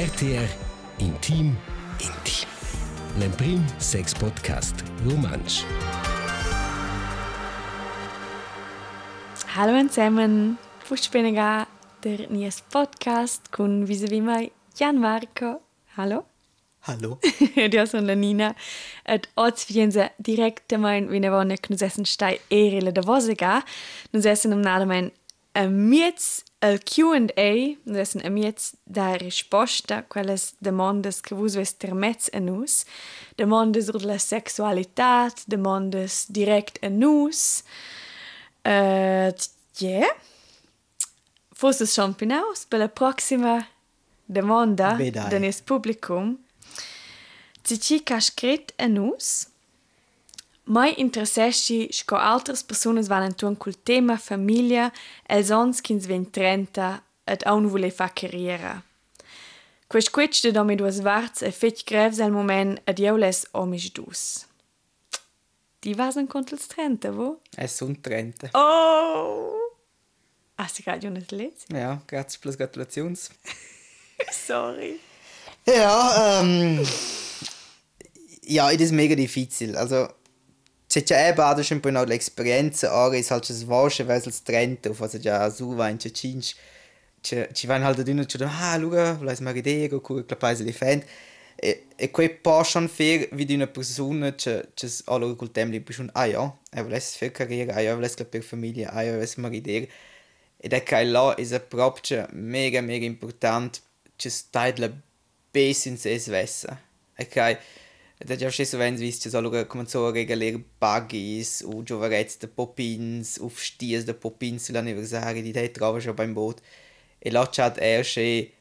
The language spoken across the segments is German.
RTR Intim Intim. L'emprim sex podcast romansch. Hallo zusammen, Fußspinniger, der neues Podcast con vis-à-vis mai Jan Marco. Hallo. Hallo. Io sono la Nina. Et oggi vienza direttamente vine vonne che nus essen stai erele da vosega. Nus essen am nada mein a El Q&A, des en amiets da risposta, quelles demandes que vos ves termets a nus, demandas rud la sexualitat, demandes direct en nus, uh, yeah. Fos es schon pinaus per la proxima demanda de da nes publicum. Cici cascret en nus, Mai interessesci sco altres personas van tun col tema famiglia els ons kins ven 30 et aun vole fa carriera. Quest quetsch de domi duas varts e fetch grevs al moment ad eu les omisch dus. Die vasen contels 30, wo? Es sunt 30. Oh! Ah, si gerade nicht letzt? Ja, grazie per le gratulazioni. Sorry. Ja, ähm. Ja, es ist mega difficil. Also, già è bada un po' l'esperienza, ora es wasche, weil es trennt, auf also già su va in c'è cinci. Ci vanno halt d'uno c'è ah, luga, volais ma ridere, cu clapais li fan. E e quei possono fare vedi una persona c'è c'è allora col tempo lì schon ah ja, er volesse fare carriera, ah ja, volesse per famiglia, ah ja, volesse ma ridere. Ed è che là è proprio mega mega importante ci stai la base in se svessa. Ok? Ed è già sceso vens vis ci allora cominciò a regalare buggies o giovarezzi de popins, o sties de popins sull'anniversario di te trova schon beim Boot. E là c'ha er sche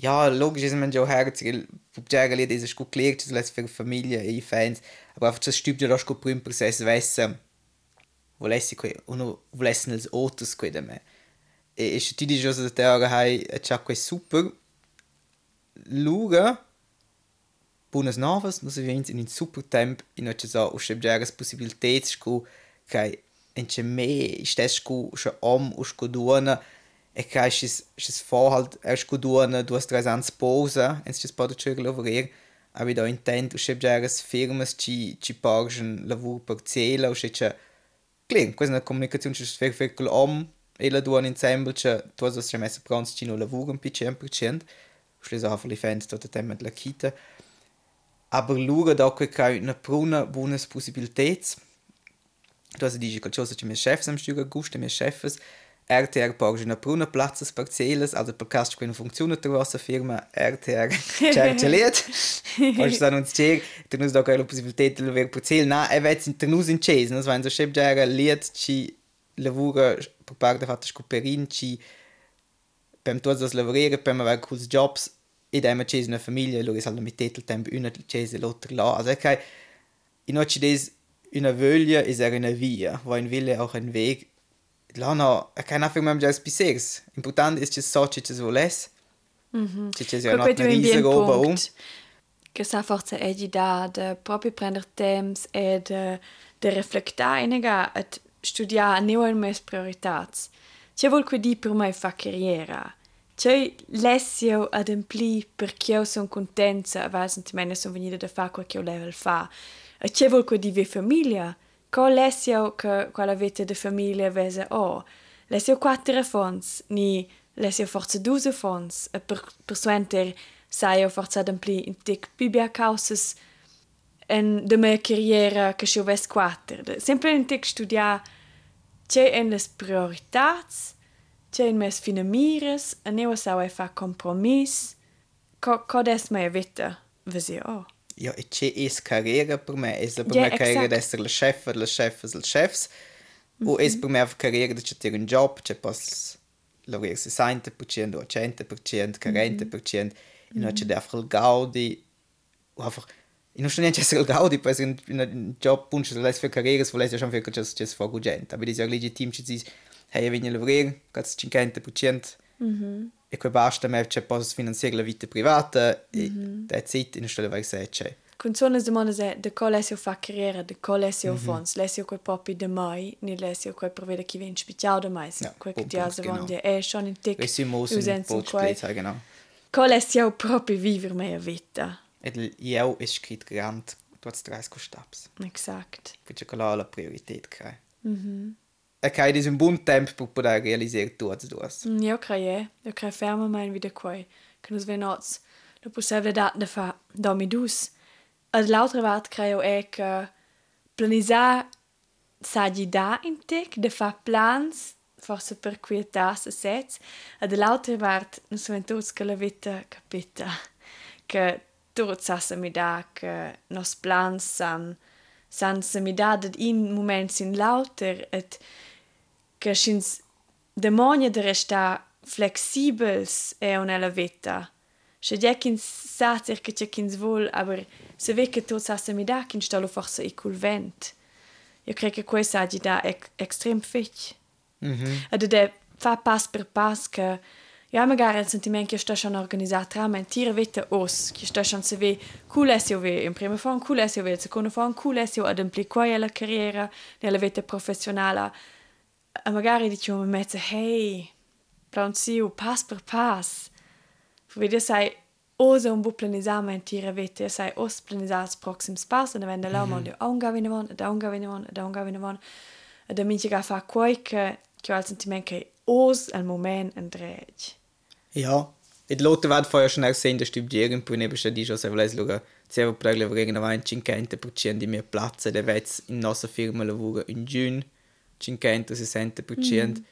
ja, logisch ist man schon herzig, Pupjäger lì ist gut gelehrt, das lässt für Familie e i fans, aber einfach das stübt ja das gut prim Prozess wissen, wo lässt sich und wo lässt els Autos quid me. E e ti dici cosa te ora hai c'ha quel super Luga buonas novas, nós vivemos in un super tempo in oggi so usce bjegas possibilitets scu kai en che me stes scu sche om us scu duona e kai schis schis vorhalt er scu duona du hast tres ans posa ens schis pada chögel lavorare aber da intent usce bjegas firmas ci ci pargen lavur per cela usce che Kling, questa è una comunicazione che si fa con l'om e la duona insieme, che tu hai già messo pronto ci non lavoro un piccolo per cento, schließlich auch die Fans dort tema della kita. Aber lura da che c'è una pruna buona possibilità. Tu hai dici che cosa che mie chefs am stuga gusta, mie chefs, RTR porge una pruna platzas parcelas, also per caso che non funziona tra vostra firma RTR cerca liet. Poi sta non c'è, tu non da che la possibilità di avere parcel, na, e vet in tenus in cese, no, wenn so scheb già liet ci lavora per parte fatta scoperin ci per tutti das lavorare, per avere cos jobs e da ma cese una famiglia, loro salda mit tetel tempo una cese l'altra là. Also okay, in oggi des una voglia is er una via, wo ein Wille auch ein Weg. Lana, er kann einfach mal just bisers. Important ist es so, dass es voles. Mhm. Dass es ja noch eine riesige bien Ober punct. Che sa forza è di da de proprio prendere temps e de reflectare in ega et studiare neo in mes prioritats. C'è vol che di per mai fa carriera. Cioè, l'essio ad ampli perché io sono contenta, va sentimento sono venuta da fare quel che io level fa. E c'è vuol che divi famiglia. Co l'essio che quella vita di famiglia vese, oh, l'essio quattro fons, ni l'essio forza due fons, e per, per suenter sai io forza ad ampli in tic bibia causes en de mia carriera che io ves quattro. Sempre in tic studia c'è en les prioritats, c'è in mes finamires, e neo sau e fa compromis. Co, co des mia vita, vesi oh. Ja, e c'è es carriera per me. Es per Ja, me carriera exakt. di essere la chef, la chef, la chefs. O es per me einfach carriera di c'è un job, c'è pas lavorare 60% o 100%, 40%. E non c'è einfach il gaudi. O einfach e non sto neanche essere il gaudi, poi in un job punto se lei fa carriera, se volesse già fare che c'è fa gente. Aber è legitim ci dici, hey, vieni a lavorare, cazzo 50%. E poi basta, ma c'è pas finanziare la vita privata e that's it, in stelle vai se c'è. Sono domande se de co lessio fa carriera, de co lessio fons, lessio quei popi de mai, ni lessio quei provvede chi vien special de mai, Ja, quei che ti punkt, asa genau. vonde è schon in tic, und usenza in Botsplätze, genau. qual è io proprio vivere mia vita. E io è scritto grande, tu hai tre staps. Exakt. Perché quella è la priorità che mm-hmm. Che hai un buon tempo per poter realizzare tutte e due. Mm, io credo, io credo fermo mai in vita qua, che non svenoz, lo possibilità di fare domi dus. E l'altra parte credo è che planizzare saggi da in te, di fare plans, forse per quietarsi sets, e dall'altra parte non sono tutti che la vita capita, che tutti sanno mi da, che nostri plans sanno, sanno se mi da in momenti in lauter, et geschins de monia de resta flexibels e on la elaveta. Se je kin sa che c'è kins vol, aber se ve che tot sa se mi da kin stalo forse e cul vent. Io cre che questa agi da ec extrem fich. Mm -hmm. De fa pas per pas che ja magari il sentiment che sta schon organizzata tra mentire vete os, che sta schon se ve cool es io ve in prima form, cool es io ve in seconda form, cool es io ad implicare la carriera, nella vita professionale, e magari diciamo in mezzo, hey, pronto, pass per pass. Vedi, sai, osa un buon planizzare mentire vete, sai, os planizzare il prossimo passo, e vende là, mondo, a un gavine von, da un gavine von, da un gavine von, e da minci che fa qualche, che ho il sentimento che os al momento andrege. Ja, e l'altra volta vorher schon auch sehen, dass du irgendwo neben schon die schon se volesse schauen, se vuoi prendere irgendwann 50% di mia platza, da vets in nostra firma lavora in giugno, 50-60%. Mm.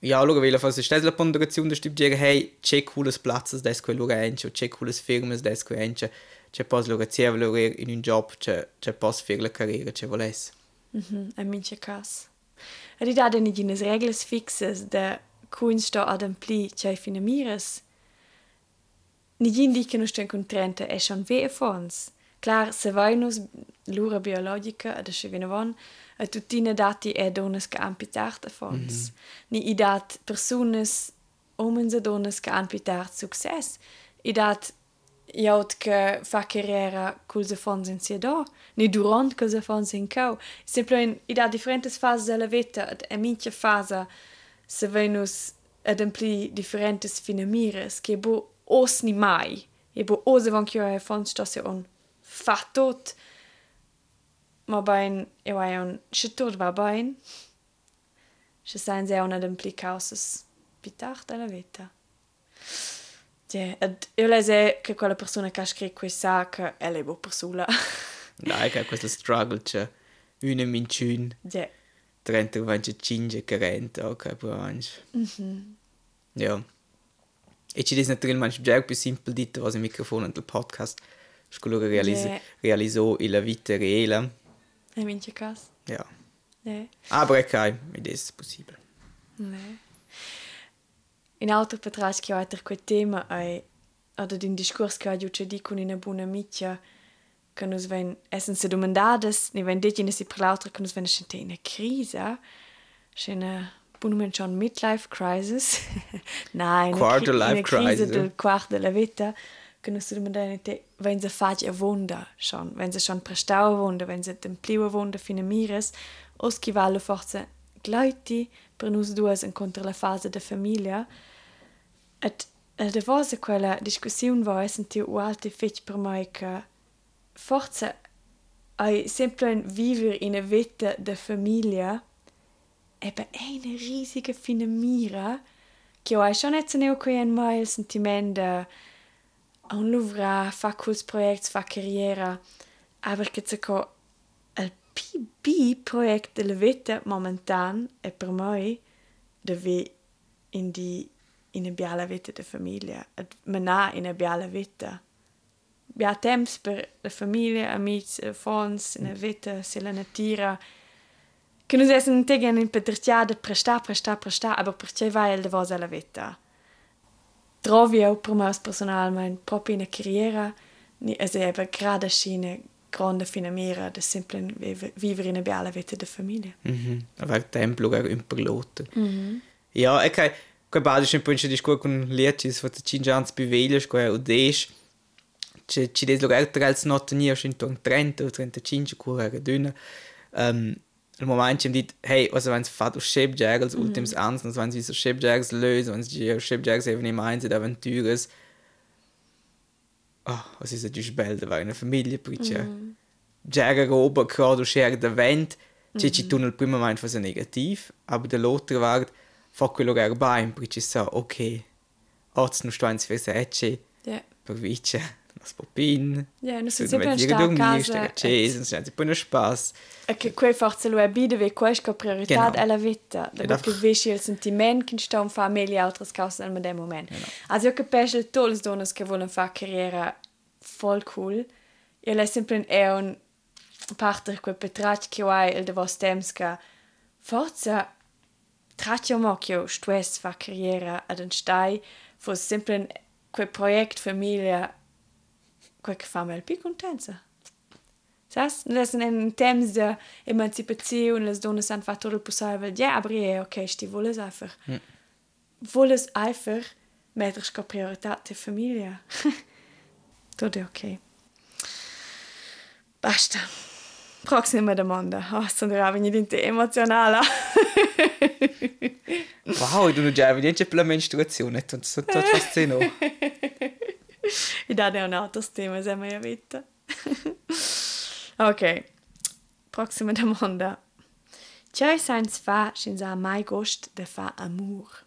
Ja, schau, weil falls ist das la ponderazione da dire hey, c'è cooles platzes des quel lugar enche, c'è cooles firmas des quel enche, c'è pos sia volere in un job, c'è c'è pos fir la carriera, c'è voles. Mhm, a minche cas. Da de nigines regles fixes de kunsto ad ampli c'è finamires. Nigin di che non sto incontrente è schon ve fons. Clar, se vai nus l'ura biologica ad a venivon, a tutina dati e donas che han pitart a fons. Mm -hmm. Ni i dat personas, omens e donas che han pitart success. I dat jaut che fa carriera cul se fons in sia do, ni durant che se fons in cau. Simplemente i dat differentes fases della vita, ad e mincha fase se venus ad ampli differentes finamires, che bo os ni mai, e bo ose van che e fons sto se on fattot, ma bain eu ai un tot va bain se sain se una d'empli causas pitart della vita. Ja, ed io lese che quella persona che ha scritto questa che è le bo persona. Dai che questo struggle c'è una minciun ja. 30 vanche 5 40 ok branch mhm. Ja e ci dis naturalmente già più simple dito was il microfono del podcast. Sculo realizzo, yeah. la vita reale in minche cas? Ja. Nee. Aber okay, mit ist possibel. Nee. In altro patras che ho altro quel tema è oder den Diskurs che giusto di con una buona amica che nos ven essen se domandades, ne ven dit in si per l'altro che nos ven scente in una crisi, c'è una buon schon midlife crisis. Nein, quarter life crisis. del quarto della vita genüsst du Modernität wenn se fahrt ihr Wunder schon. Wenn se schon prestau wunde wenn se dem Pliwe wunde fine Meeres oskivale forze gleiti brenus du es in kontra la Phase der Familie. Et de warse quella Diskussion war sind die alte fich Bremaike forze ei simplen viver in e Wette der Familie ebbe eine riesige fine Mira, Ki schon net neo koien mei sentiment der äh, de on l'ouvra, fa quels projects, fa carriera, aber che c'è co il PB project della vita momentan è per me dove in di in una bella vita di famiglia, menà in una bella vita. Bia temps per la famiglia, amici, fons, in una vita, se la natura, che non essen tegen in petriciade presta, presta, presta, aber perché vai il devosa la vita trovi eu per me personalmente proprio in carriera es eben gerade eine grande finamira de simple vivere in una bella vita de famiglia. Mm -hmm. Aver tempo lugar un perlote. Mm -hmm. Ja, e kai kai badisch un punch discur con liecis fat cinque ans bivelias qua o des ci ci des lugar als not ni in 30 o 35 cura dünne. Um, il moment im dit hey also wenn es fat aus Shipjaggers mm. ultims ernst und wenn sie so Shipjaggers lösen wenn sie Shipjaggers eben im Einsatz Aventures ah, was ist giusto bello avere una famiglia, perché mm. già roba che share da vent, c'è ci tu nel primo momento fa negativ, aber dall'altra parte fa quello che era bene, perché sa, ok, oggi non sto in sfera secce, Ja. per nas popin, Ja, non si sempre sta a casa. stare accesa, non c'è poi spass. E che quei forse lo è bide, ve questa priorità Genau. è la vita. Da einfach- vedi il sentimento che sta in famiglia e altre cose al medesimo momento. Also io capisco tutte le donne che vogliono fare carriera voll cool. Io le sempre è un parte quel petraccio che hai il de vos temps che forse traccio mo che io stress fa carriera ad un stai fosse sempre quel progetto famiglia quel che fa me più contenta. Das sind in temps de Emanzipation, les Donnes han fatto il possibile. Ja, aber ja, okay, sti volles einfach. Mm. Volles einfach mettere sco priorità de famiglia. Tutto è ok. Basta. Prossima domanda. Oh, sono veramente emozionale. Wow, du non già vedi per la sono tutto fascino. I da è un altro tema, se mai vita. ok. Prossima domanda. C'è senza fa senza mai gost de fa amor?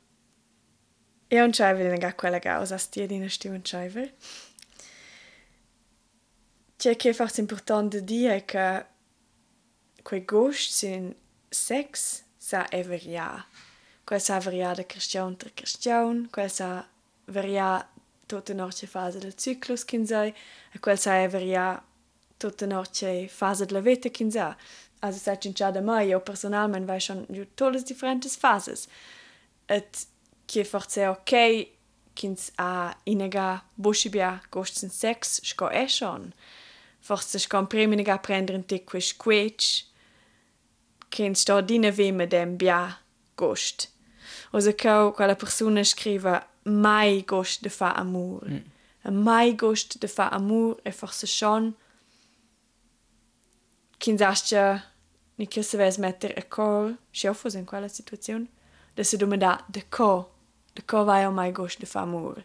E un chaiver in ga quella causa stia di sti un chaiver. C'è che forse importante dire che quei gost sin sex sa everia. Quel sa varia de Christian tra Christian, quel sa varia tutta norce fase del cyclus sei, e quel sa varia tutta norce fase della vita sa. Also seit in da mai, io personalmente vai schon ju tolles differentes fases. Et che forse è ok kins a inega bushibia gosten sex sco e schon. Forse sco preminiga prendere un tic quis quetch che sto di ne me dem bia gost. O se cau quella persona scriva mai gocht de fa amour. Mm. mai gocht de fa amour e for se schon Kin sachtja ni kiseweis metter e kor chefos en quella situaun, dat se dumme da de ko de ko vai o mai gocht de fa amour.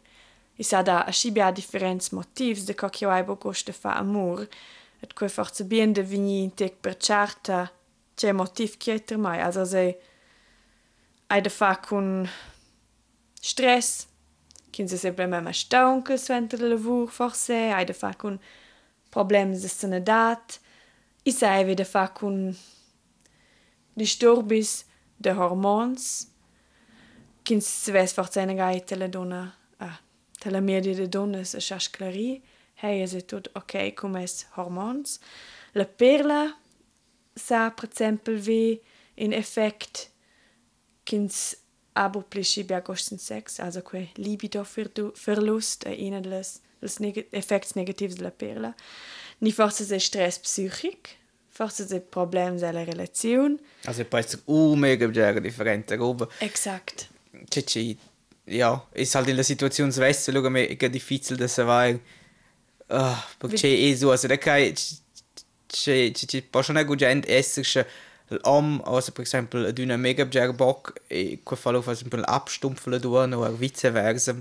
I sa da a chibia differents motivs de ko ki bo gocht de fa amour. Et koe for ze bien de vini tek per charta, c'è motiv kieter mai, as se ei de fa kun. Kun Stress. Kin se semmer Staunckes wentele Wuch forse eide fa kun Problem se senne dat. Is sei wie de fa kun Di Storbis de Hormons Kin zwes fort senne gei tele donner ah, tele mir Di de donnes e Chachklerie hei se tot okay kom es Hormons Le Perla sa prezempel wie in effekt kinds abo plisci bia gosten sex, also que libido verlust è una des des neg effects negatives della perla. Ni forse se stress psychic, forse se problems della relazione. Also può essere un mega già differente roba. Exakt. C'è c'è ja, ist halt in der Situation zu wissen, schau mir, è difficile da sapere. Ah, perché c'è è so, also da c'è c'è c'è gente essere l'om, also per esempio, ad una mega già bock e qua fa lo per esempio abstumpfen tun o vice versa.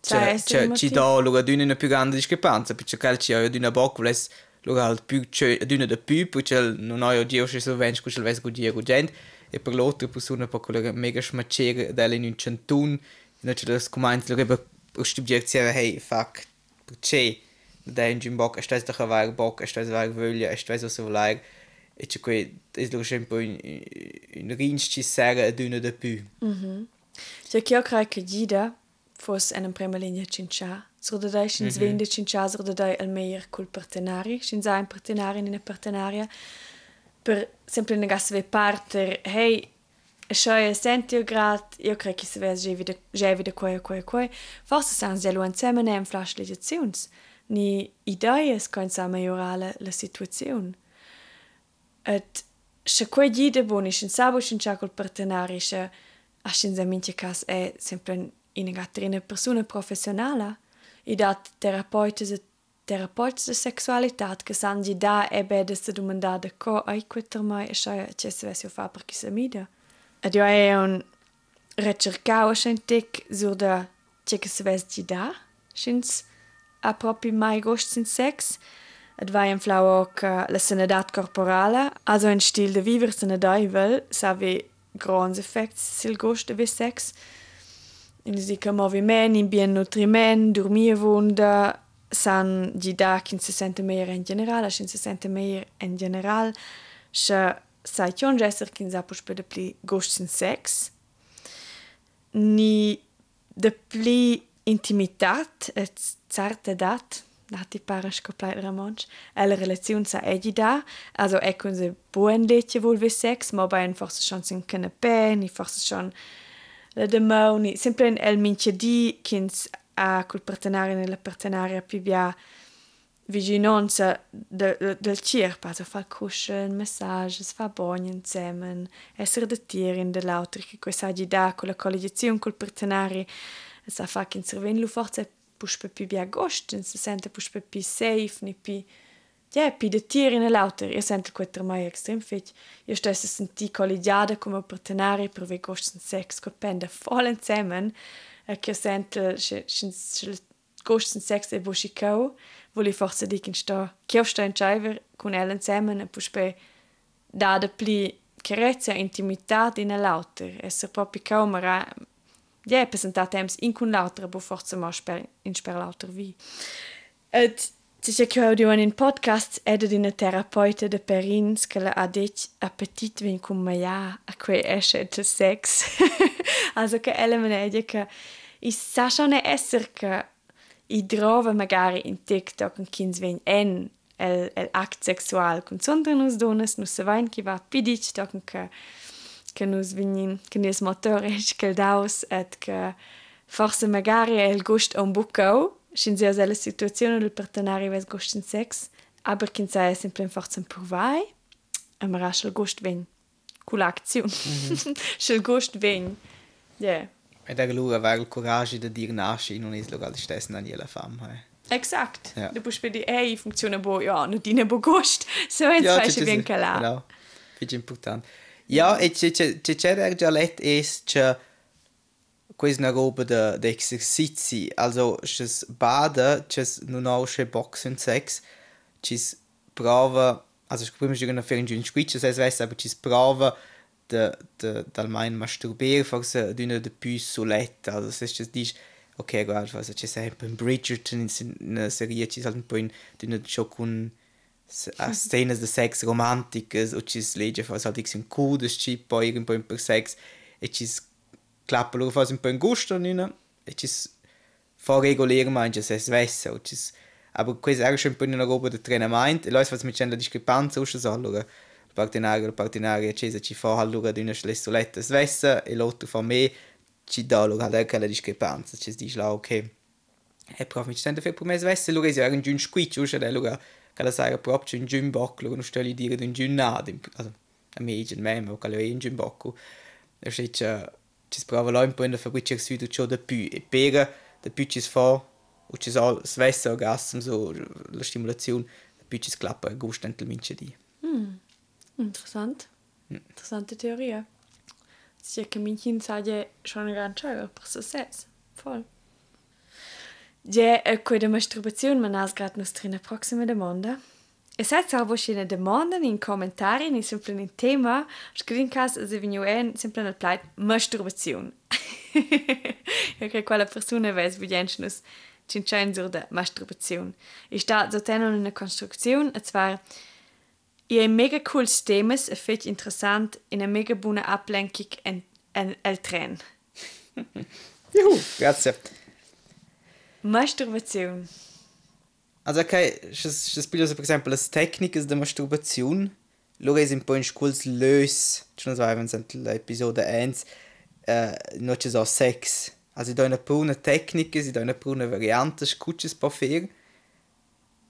Sai C'è c'è ci do lo ad una più grande discrepanza, perché calci ad una bock vuole lo halt più c'è ad una da più, perché non ho io ci so vens che ves gut gut gente e per l'altra persona per quella mega smacere delle in un centun, non c'è das comands lo che studiare hey fuck, perché da in bock, stai doch a bock, stai a voglia, stai so so like e c'è qui è lo sempre in in rinci sera ad una da più. C'è chi crei che gida fosse en prima linea cincia. Sur da dai sin svende cincia sur da dai al meilleur col partenari, sin sa un partenari in una partenaria per sempre ne gas ve parter, hey, Schau senti grad, io crec che se ves già wieder già wieder qua qua qua. Forse sans ja lo insieme nem flash legislazions. Ni idees kan sa migliorare la situazione. Et se quei gide boni sin sabo sin cha col partenari se a sin za minche cas è sempre in una persona professionale. I dat terapeutis e terapeutis de sexualitat che san gi da e bede se domanda de co ai quitter mai e sai che se vesio fa per chi se mida. Ed io è un ricercau schentic sur da che che se ves gi da, schins a proprio mai gost in sex. Et wei en Flauok uh, la senedad corporale, also en stil de viver sene daivel savi grands effects sil goch de V6. In si ka moviment, in bien nutriment, dormivunda, san di da kin se sente meir en general, kin se sente meir en general, se sa jon gesser kin sa puch pe de pli goch sin sex. Ni de pli intimitat et zarte dat, dati paras complet ramonch, la relazione sa egida, also è con se buon letje wohl wie sex, ma bei en forse schon sin canapé, ni forse schon la demau, ni sempre en el minche di kins a col partenario nella partenaria più bia vicinanza de, de, del cirpa, also fa kuscheln, massages, fa bagni insieme, essere de tirin de l'autre, che questa agida con la collegiazione col partenario, sa fa che in serven lu forse puspă più bia gost, se sente puspă più safe, ni più ja, pi de tieri ne lauter, io sento quetter mai extrem fetch. Io stesse senti collegiada come partenari per ve gost sex, col pende voll insieme, e che sento gost sex e buschicau, voli forse dic in sta, che sta in chaiver con ella insieme, e puspă da de pli carezza intimità in lauter, esser proprio camera ja, presentar temps in cun l'autra, bo forza mo in sper l'autra vi. Et C'è che audio in podcast ed una terapeuta de perins che la ha appetit vin cum maia a que esce de sex. also che ella me ne che sa schon esser che i trova magari in TikTok un kins vin en el, el act sexual con sondre nus donas nus se vain ki va pidic token che che nus vignin che nes motorisch che daus et che forse magari el gust un bucau sin sia la situazione del partenari ves gust in sex aber kin sei simple forse un provai e ma rasel gust ven cul azione schel gust ven yeah Ed è lui avere il coraggio di dire nasci non è lo stesso Daniela fam. Exakt. Ja. Du puoi dire, ehi, funziona bo, ja, non ti ne bo gust. So è ja, facile ben calà. Genau. Fici important. Ja, e c'è c'è c'è già let es c'è questa roba da da esercizi, also c'è bada, c'è non ho c'è boxen sex, c'è prova, also prima giorno per un squitch, se es aber c'è prova de de dal mein masturbier forse d'una de più soletta, also se c'è dici ok, guarda, also c'è sempre in Bridgerton in una serie c'è po' in d'una show con cenas de sex românticas, o cis legge faz halt un cu de chip un po' per sex e cis clappa loro faz un po' in gusto nina e cis fa regular mangia se svessa o cis aber quasi era schon un una roba de trenament e lois faz mit la allora il partenario il partenario cesa ci fa allora d'una schlessoletta svessa e l'altro fa me ci dà allora da quella discrepanza cis dice la ok e prof mi ci sente per me svessa allora era un giun squiccio uscia allora Cada saira proprio un gym bocco, non sto lì dire un gym nada, also a median mem, o calo un gym bocco. E c'è c'è ci sprova là in la fabbrica su tutto ciò da più e pega da più ci fa o ci sa svessa orgasm so la stimolazione da più ci sclappa e gusta entel mince di. Mm. Interessant. Mm. Interessante Theorie. Sì, che mi insaglia schon eine ganz schön, per se stess. Voll. Ja, quei de masturbazione ma nas grad nostra proxima domanda. E se avos una domanda in commentari ni sempre un tema, scrivin cas se vegnu en sempre nel plait masturbazione. Io che quella persona ves vigenschnus cincen sur de masturbazione. E sta so tenen una construzione, e zwar i ein mega cool temas e fetch interessant in a mega buona ablenkung en, en tren. Juhu, grazie. Masturbazione. Also, okay, das Spiel per esempio le tecniche di masturbazione. Loro è un po' in schools lös, non so, wenn es l'episodio 1, äh, non so sex. Also, da una pruna tecnica, si da una pruna variante, scucces per fare.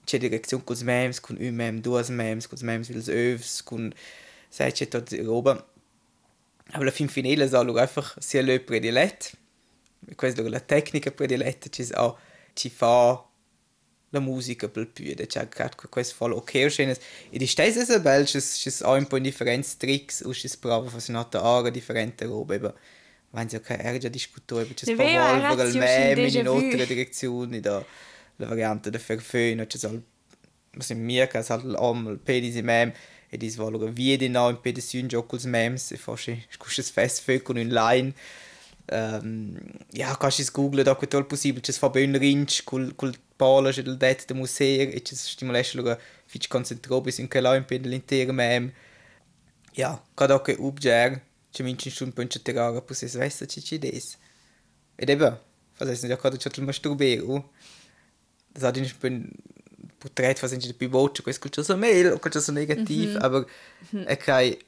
C'è direzione con memes, con un meme, due memes, con memes, con i övs, con... Sai, c'è tutta roba. Aber fin finale, so, loro einfach sia le predilette. Questa è la tecnica prediletta, c'è auch ci fa la musica pel più ed c'è anche questo fa ok schönes e di stessa bello c'è c'è un po' differenti tricks o c'è prova fa una ora differente roba aber wenn sie okay er già discusso c'è pa volvo il meme in altre direzioni da la variante de ferfö, no c'è sal, ma se mia che sal l'om, il pedis e mem, e dis valora via di no in pedis un gioco mems, e fasci, scusces fest fö con un line, um, ja, kannst es google da quel tol possibile, c'è fa ben rinch, col, col pala, c'è del det de museo, e c'è stimolesce lura, fitch concentrobis in quella in pedis l'intero mem, ja, cada che ubger, c'è minci un punto terrara, pusse svesta c'è c'è des. Ed eben, was heißt ja gerade schon masturbero. Das hat nicht bin portrait was sind die voce questo c'è so mail o c'è so negativ, mm -hmm. aber è che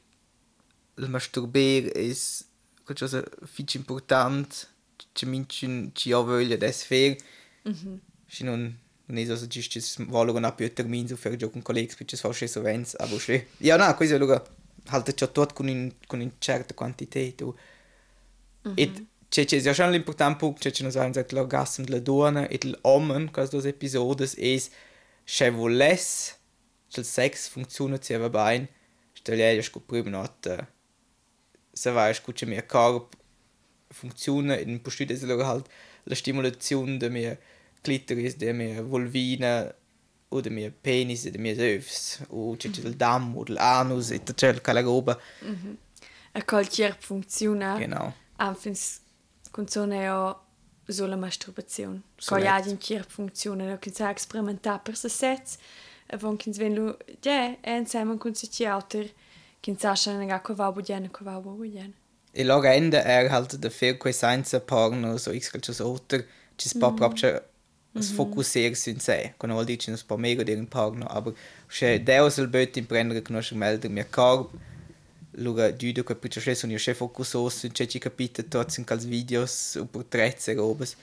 il masturber is c'è so fitch important, c'è minci ci ho voglia des fer. Mhm. Ci non non è so giusto valore una più termine per gioco con colleghi perché fa so vens, aber schön. Ja, no, questo è lugar halt già tot con in con in certa quantità tu. Mm -hmm. Et c'è c'è ja schon l'important punct c'è nos han sagt l'orgasm de la donna et l'homen cas dos episodes es che voles c'è il sex funziona ci va bain stelle ja sco prima not se va scuche mir corp funziona in postüde halt la stimulazione de mir clitoris de mir vulvina oder mir penis de mir öfs o c'è c'è il dam o l'anus et c'è il calaroba mm -hmm. a qualche funziona genau anfins funziona ja sulla masturbazione. Ko ja din kier funziona, kin sa experimentar per se sets, avon kin sven lu, ja, en samen kun se auter, kin sa schon nga ko va budjen, ko va budjen. E log ende er halt de fer quei science partner so x kalchos oter, cis pa proprio es fokussier sin se, con vol dici nos pa mega den partner, aber che deus el böt in prendere conosce melder mir carb, Luga giudo che poi c'è sono io chef focusos in c'è ci capite tots in cals videos o portretti e robes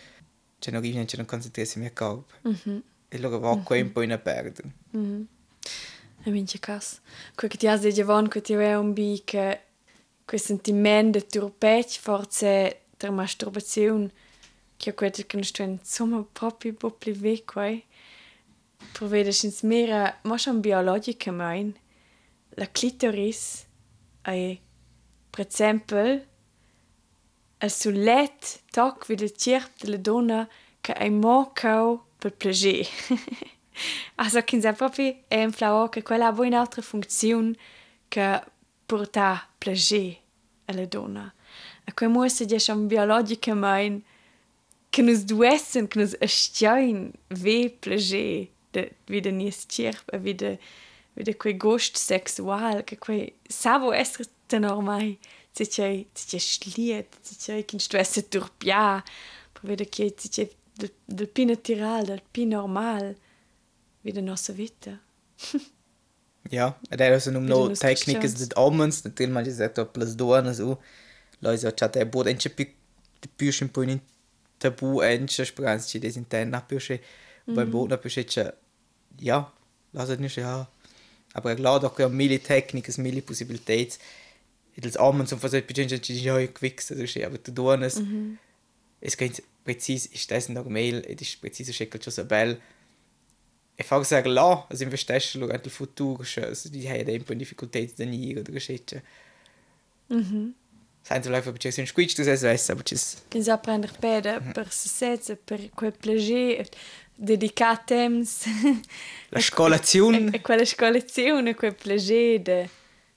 c'è non riviene c'è non concentrarsi mia -hmm. e luga va qua un po' in a perdere e mince cas quel che ti has de giovane che ti aveva un bi che quel sentimento di turpec forse der masturbazione che quel che non sto insomma proprio un po' più vecchio eh? per vedere in mera ma schon biologica mein la clitoris ai per exempel el sulet toc vid il cierp de la donna che ai mocau per plager. also kin se propi è un flower che quella voi un'altra funziun che porta plagé alle donna. A quei mo se diech am biologica main che nus duessen che nus estiain ve plagé wie de nies tierp e wie de wie de quei gocht sexual che quei savo estre den ormai schliet kin stresse durchbia, provi de ke de pine tiral, dat pi normal. Pi normal vede nostra vita ja ed era so num no tecnicas de omens natil man dice to plus donas u lois a chat bod ence pi de più un po in tabu ence sprans ci desinterna più che beim bod na più che ja lasat nicht ja aber er klar doch ja mille Techniken, mille Possibilitäten. Als Amen zum Versuch beginnen sie ja gewichst so, aber du es. Mhm. Es geht präzise, ist das noch Mail, es ist präzise schickelt schon so bell. Ich frage sagen, la, also im Verstechen, schau, der Futur, also die haben ja eine Difficultät da nie oder geschickt. Mhm. Senza life per un squitch, tu se aber cis. Quindi apprendere per per se sezze, per quel plaisir, dedicar temps. La scolazione. E, e quella scolazione, quel piacere.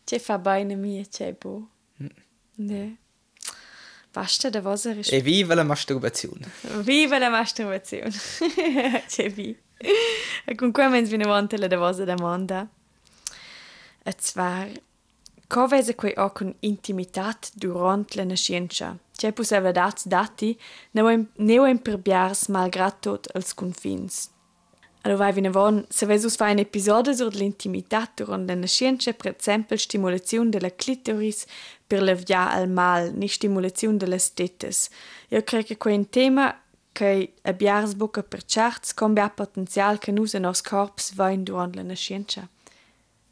C'è fa bene mia, c'è bo. Ne. Basta da cosa risp- E viva la masturbazione. Viva la masturbazione. c'è vi. E con qua mens viene avanti la da cosa domanda. E zwar, co vese quei o con intimitat durant la nascenza? C'è possibile dats dati, neu imperbiars malgrat tot als confins. Allora vai vine se vesus fa un episodio sur l'intimitat durant la nascenza, per esempio stimolazione della clitoris per levia al mal, ni stimolazione delle tetes. Io credo che quel tema che abbiars bocca per charts combia potenzial che nus nos corps vain durant la nascenza.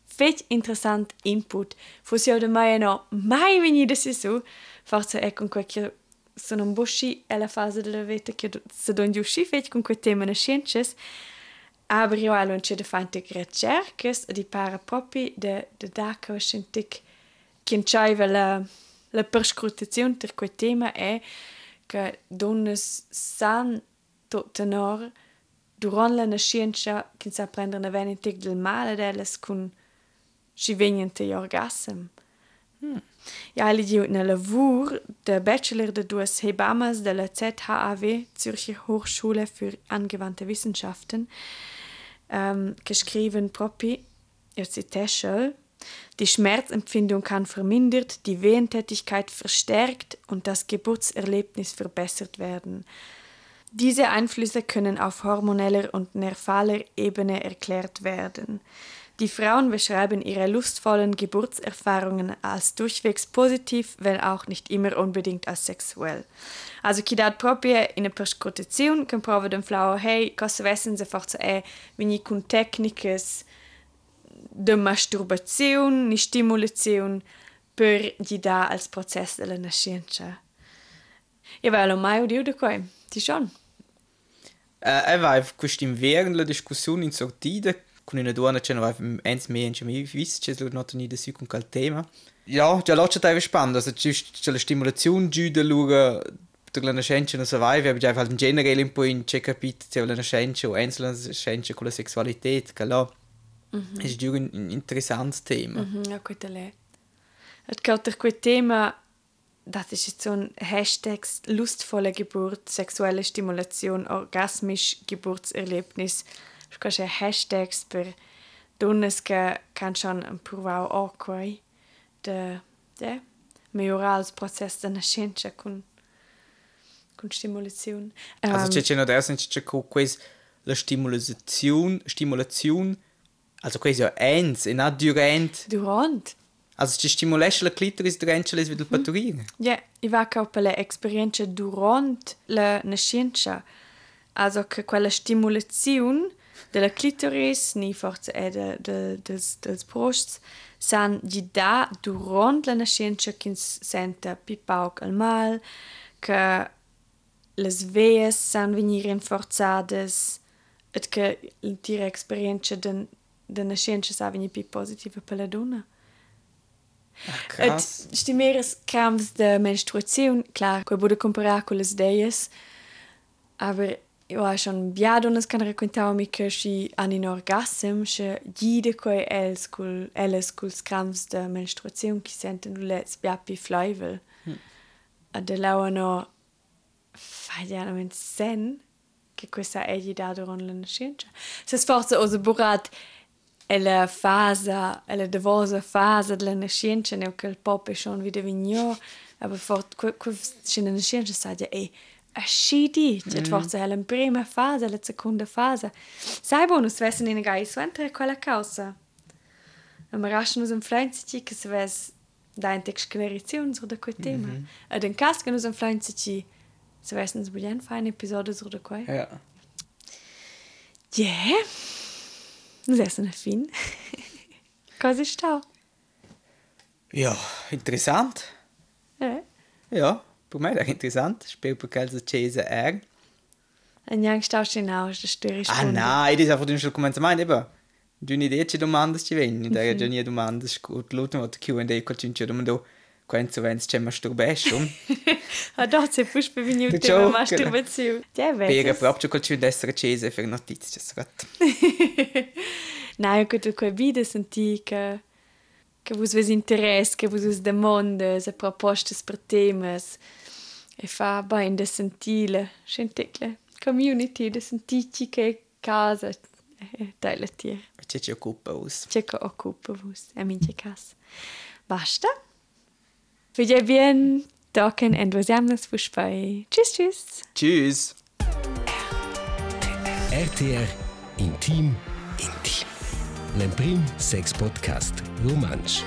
Fet interessant input, fos io de mai no mai veni de sisu, forse è con quel che sono un busci è la fase della vita che se don giusci fet con quel tema nascences, aber io allo c'è de fante ricerches di para propi de de daco scientic che c'aiva la la perscrutazione per quel tema è che donnes san tot tenor durant la nascenza che sa prendere una venente del male d'elles con si vegnente orgasm. Hmm. Ja, li giu na lavur de Bachelor de duas Hebammas de ZHAW, Zürcher Hochschule für angewandte Wissenschaften, ähm, geschrieben propri, ihr Ziteschel, die Schmerzempfindung kann vermindert, die Wehentätigkeit verstärkt und das Geburtserlebnis verbessert werden. Diese Einflüsse können auf hormoneller und nervaler Ebene erklärt werden. Die Frauen beschreiben ihre lustvollen Geburtserfahrungen als durchwegs positiv, wenn auch nicht immer unbedingt als sexuell. Also chi dat proprio in a perscutazione che prova den Flower hey, cosa vessen se forza è vini con tecniche de masturbazione, ni stimulazione per gli da als processo della nascenza. E vai lo mai udio de coi, ti schon? Uh, e vai, questo in während la discussione in sortida con una donna c'è non eins mehr in mi vis c'è lo noto ni de su con quel tema ja già l'ho c'è spannend also c'è la stimolazione giù da lura per la nascenza non so wir haben einfach in generell un po' in c'è capito c'è la nascenza o einzelne nascenza con la sexualità che là mm -hmm. è giù un, un interessant tema mm -hmm, ja questo è et kaut quel tema das ist jetzt so ein Hashtag lustvolle Geburt, sexuelle Stimulation, orgasmisch Geburtserlebnis scoše hashtags per donnes che canchon un provau aquai de de migliorare il processo di nascenza con con stimolazione. Um, also c'è no adesso c'è questa la stimolazione stimolazione also quasi ja eins in ad durant. Durant? Also ci stimolesce la clitoris durante le svedel patturire ja yeah, i va ca per l'esperienza durant la nascenza also che quella stimolazione de la clitoris ni forza è de, de, dels, dels brusts san gi da durant la nascenza ch'ins senta pipauc al mal che les vees san venir rinforzades et che l'intera esperienza de, da ne scienza savini pi positive peladona. Stimeres kams de menstruaziun klar quei bude comparacules deies, aber jo ha schon biadonas kan racontami che si an in orgasm che gide quei els cul els cul scrams de menstruaziun ki senten du lets biapi fleuvel. Hm. A de lauano fadianament sen che questa è gli dato on la scienza. Se sforza o se burat la fase è la devosa fase della nascenza nel il pop è schon wieder vigno aber fort c'è la nascenza sa già e ascidi, mm. c'è forse la prima fase, la seconda fase. Sai bonus vessen in gai suentre quella causa. Am raschen us influenzi che se ves da in sclarizione sur da quel tema. Mm -hmm. Ed in cas che nus influenzi se vessen us bullen fa un episodio sur da quel. Ja. Yeah. Essen a fin. Cosa sta? Ja, interessant. Eh? Ja. Per me era interessant, spero per caso Cese er. E neanche staus in aus, da störe ich Ah nein, das ist einfach schon Kommentar eben. Du eine Idee, che domande ci vengono, da già nie domande, gut, l'ultimo Q&A, quel cinque domando, quando vens c'è masturbation. ah doch, se fus per venire il tema masturbazione. Ja, vedi. Per proprio quel cinque d'essere Cese per notizie, scat. Nein, io credo che vide senti che che vos ves interesse, che vos ves demandas, propostas per temas. E fa bene de sentire, sentire, community, de sentire che casa tier. C'è ci occupa vos. C'è che occupa vos, a mince cas. Basta? Vedi bien, sehen uns bei. Tschüss, tschüss. Tschüss. RTR Intim Intim. L'Emprim Sex Podcast Romansch.